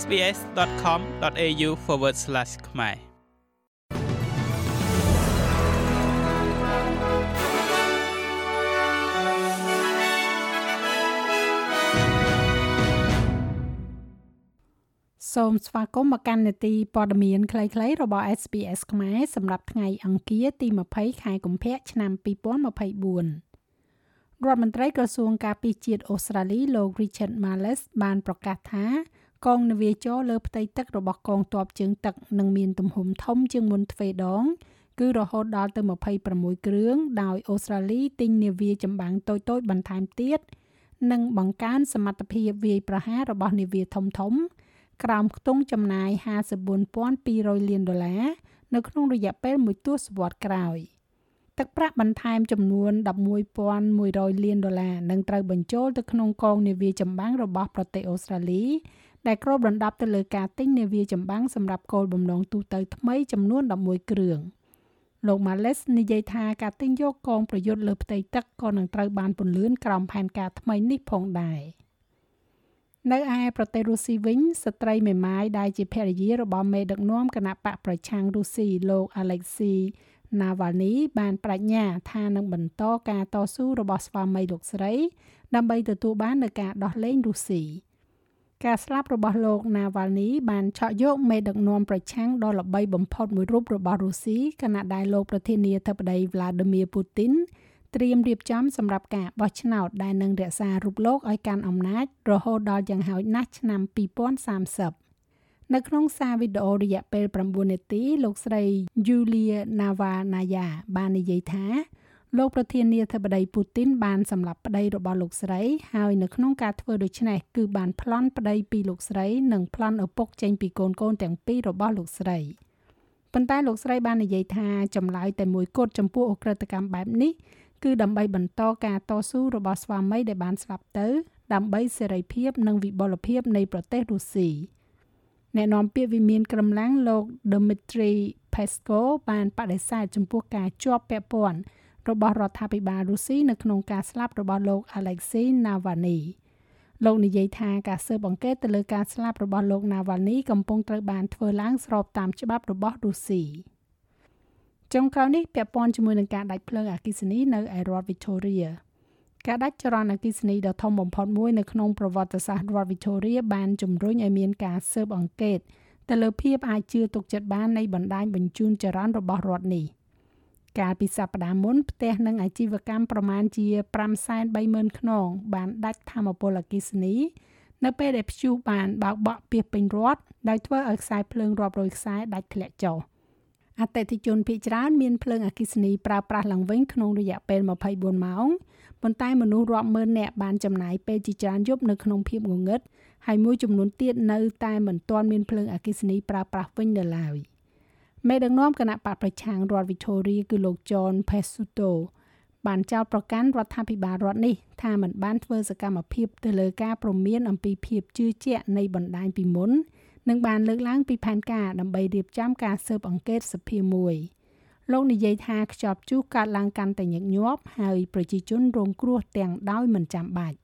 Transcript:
sbs.com.au/ ខ្មែរសូមស្វាគមន៍មកកាន់នេតិព័ត៌មានខ្លីៗរបស់ SBS ខ្មែរសម្រាប់ថ្ងៃអង្គារទី20ខែកុម្ភៈឆ្នាំ2024រដ្ឋមន្ត្រីក្រសួងការពារជាតិអូស្ត្រាលីលោក Richard Marles បានប្រកាសថា កងនាវាចរលើផ្ទៃទឹករបស់កងទ័ពជើងទឹកនឹងមានទំហំធំជាងមុនទ្វេដង គឺរហូតដល់ទៅ26គ្រឿងដោយអូស្ត្រាលីទិញនាវាចម្បាំងតូចៗបន្ថែមទៀតនិងបង្កើនសមត្ថភាពវាយប្រហាររបស់នាវាធំៗក្រោមខ្ទង់ចំណាយ54,200លានដុល្លារនៅក្នុងរយៈពេលមួយទសវត្សរ៍ក្រោយទឹកប្រាក់បន្ថែមចំនួន11,100លានដុល្លារនឹងត្រូវបញ្ចូលទៅក្នុងកងនាវាចម្បាំងរបស់ប្រទេសអូស្ត្រាលី ដែលគ្របដណ្ដប់ទៅលើការទិញនាវាចម្បាំងសម្រាប់គោលបំណងទូទៅថ្មីចំនួន11គ្រឿងលោក Males និយាយថាការទិញយកកងប្រយុទ្ធលើផ្ទៃទឹកក៏នឹងត្រូវបានពន្លឿនក្រោមផែនការថ្មីនេះផងដែរ។នៅឯប្រទេសរុស្ស៊ីវិញស្ត្រីមេម៉ាយដែលជាភរិយារបស់មេដឹកនាំគណៈបកប្រឆាំងរុស្ស៊ីលោក Alexei Navalny បានបញ្ញាថានឹងបន្តការតស៊ូរបស់ស្វាមីលោកស្រី ដើម្បីទទួលបាននូវការដោះលែងរុស្ស៊ី ការស្លាប់របស់លោក Navalny បានឆក់យកមេដឹកនាំប្រឆាំងដ៏ល្បីបំផុតមួយរូបរបស់រុស្ស៊ីខណៈដែលលោកប្រធានាធិបតី Vladimir Putin ត្រៀមរៀបចំសម្រាប់ការបោះឆ្នោតដែលនឹងរក្សារូបលោកឲ្យកាន់អំណាចរហូតដល់យ៉ាងហោចណាស់ឆ្នាំ2030នៅក្នុងសារវីដេអូរយៈពេល9នាទី លោកស្រី Yulia Navalnaya បាននិយាយថា លោកប្រធានាធិបតីពូទីនបានសម្លាប់ប្តីរបស់លោកស្រី ហើយនៅក្នុងការធ្វើដូច្នេះគឺបានប្លន់ប្តីពីលោកស្រី និងប្លន់ឪពុកចេញពីកូនកូនទាំងពីររបស់លោកស្រីប៉ុន្តែលោកស្រីបាននិយាយថាចម្លើយតែមួយគត់ចំពោះអ ுக ្រិតកម្មបែបនេះគឺដើម្បីបន្តការតស៊ូរបស់ស្វាមីដែលបានស្លាប់ទៅ ដើម្បីសេរីភាព និងវិបុលភាពនៃប្រទេសរុស្ស៊ីអ្នកនាំពាក្យវិមានក្រមឡាំងលោក Dmitry Peskov បានបដិសេធចំពោះការជាប់ពាក់ព័ន្ធ របស់រដ្ឋាភិបាលរុស្ស៊ីនៅក្នុងការស្លាប់របស់លោក Alexei Navalny លោកនិយាយថាការស៊ើបអង្កេតទៅលើការស្លាប់របស់លោក Navalny កំពុងត្រូវបានធ្វើឡើងស្របតាមច្បាប់របស់រុស្ស៊ី។ចុងក្រោយនេះពាក់ព័ន្ធជាមួយនឹងការដាច់ភ្លើងអគ្គិសនីនៅឯរដ្ឋ Victoria ការដាច់ចរន្តអគ្គិសនីដ៏ធំបំផុតមួយនៅក្នុងប្រវត្តិសាស្ត្ររដ្ឋ Victoria បានជំរុញឲ្យមានការស៊ើបអង្កេតទៅលើភាពអាចជឿទុកចិត្តបាននៃបណ្ដាញបញ្ជូនចរន្តរបស់រដ្ឋនេះ កាលពីសប្តាហ៍មុនផ្ទះនិងអាជីវកម្មប្រមាណជា530,000ខ្នងបានដាច់ធម្មពលអគ្គិសនីនៅពេលដែលព្យុះបានបើកបក់ពាសពេញរដ្ឋដោយធ្វើឲ្យខ្សែភ្លើងរាប់រយខ្សែដាច់ធ្លាក់ចុះ។អតិថិជនភ័យច្រើនមានភ្លើងអគ្គិសនីប្រើប្រាស់ឡើងវិញក្នុងរយៈពេល24ម៉ោងប៉ុន្តែមនុស្សរាប់ម៉ឺននាក់បានចំណាយពេលជាច្រើនយប់នៅក្នុងភាពងងឹតហើយមួយចំនួនទៀតនៅតែមិនទាន់មានភ្លើងអគ្គិសនីប្រើប្រាស់វិញនៅឡើយ មេដឹកនាំគណៈបកប្រឆាំងរដ្ឋ Victoria គឺលោក John Pesutto បានចោទប្រកាន់រដ្ឋាភិបាលរដ្ឋនេះថាមិនបានធ្វើសកម្មភាពទៅលើការព្រមានអំពីភាពជឿជាក់នៃបណ្ដាញពីមុននិងបានលើកឡើងពីផែនការដើម្បីរៀបចំការស៊ើបអង្កេតសភាមួយលោកនិយាយថាខ្ចប់ជុះកើតឡើងកាន់តែញឹកញាប់ហើយប្រជាជនរងគ្រោះទាំងដោយមិនចាំបាច់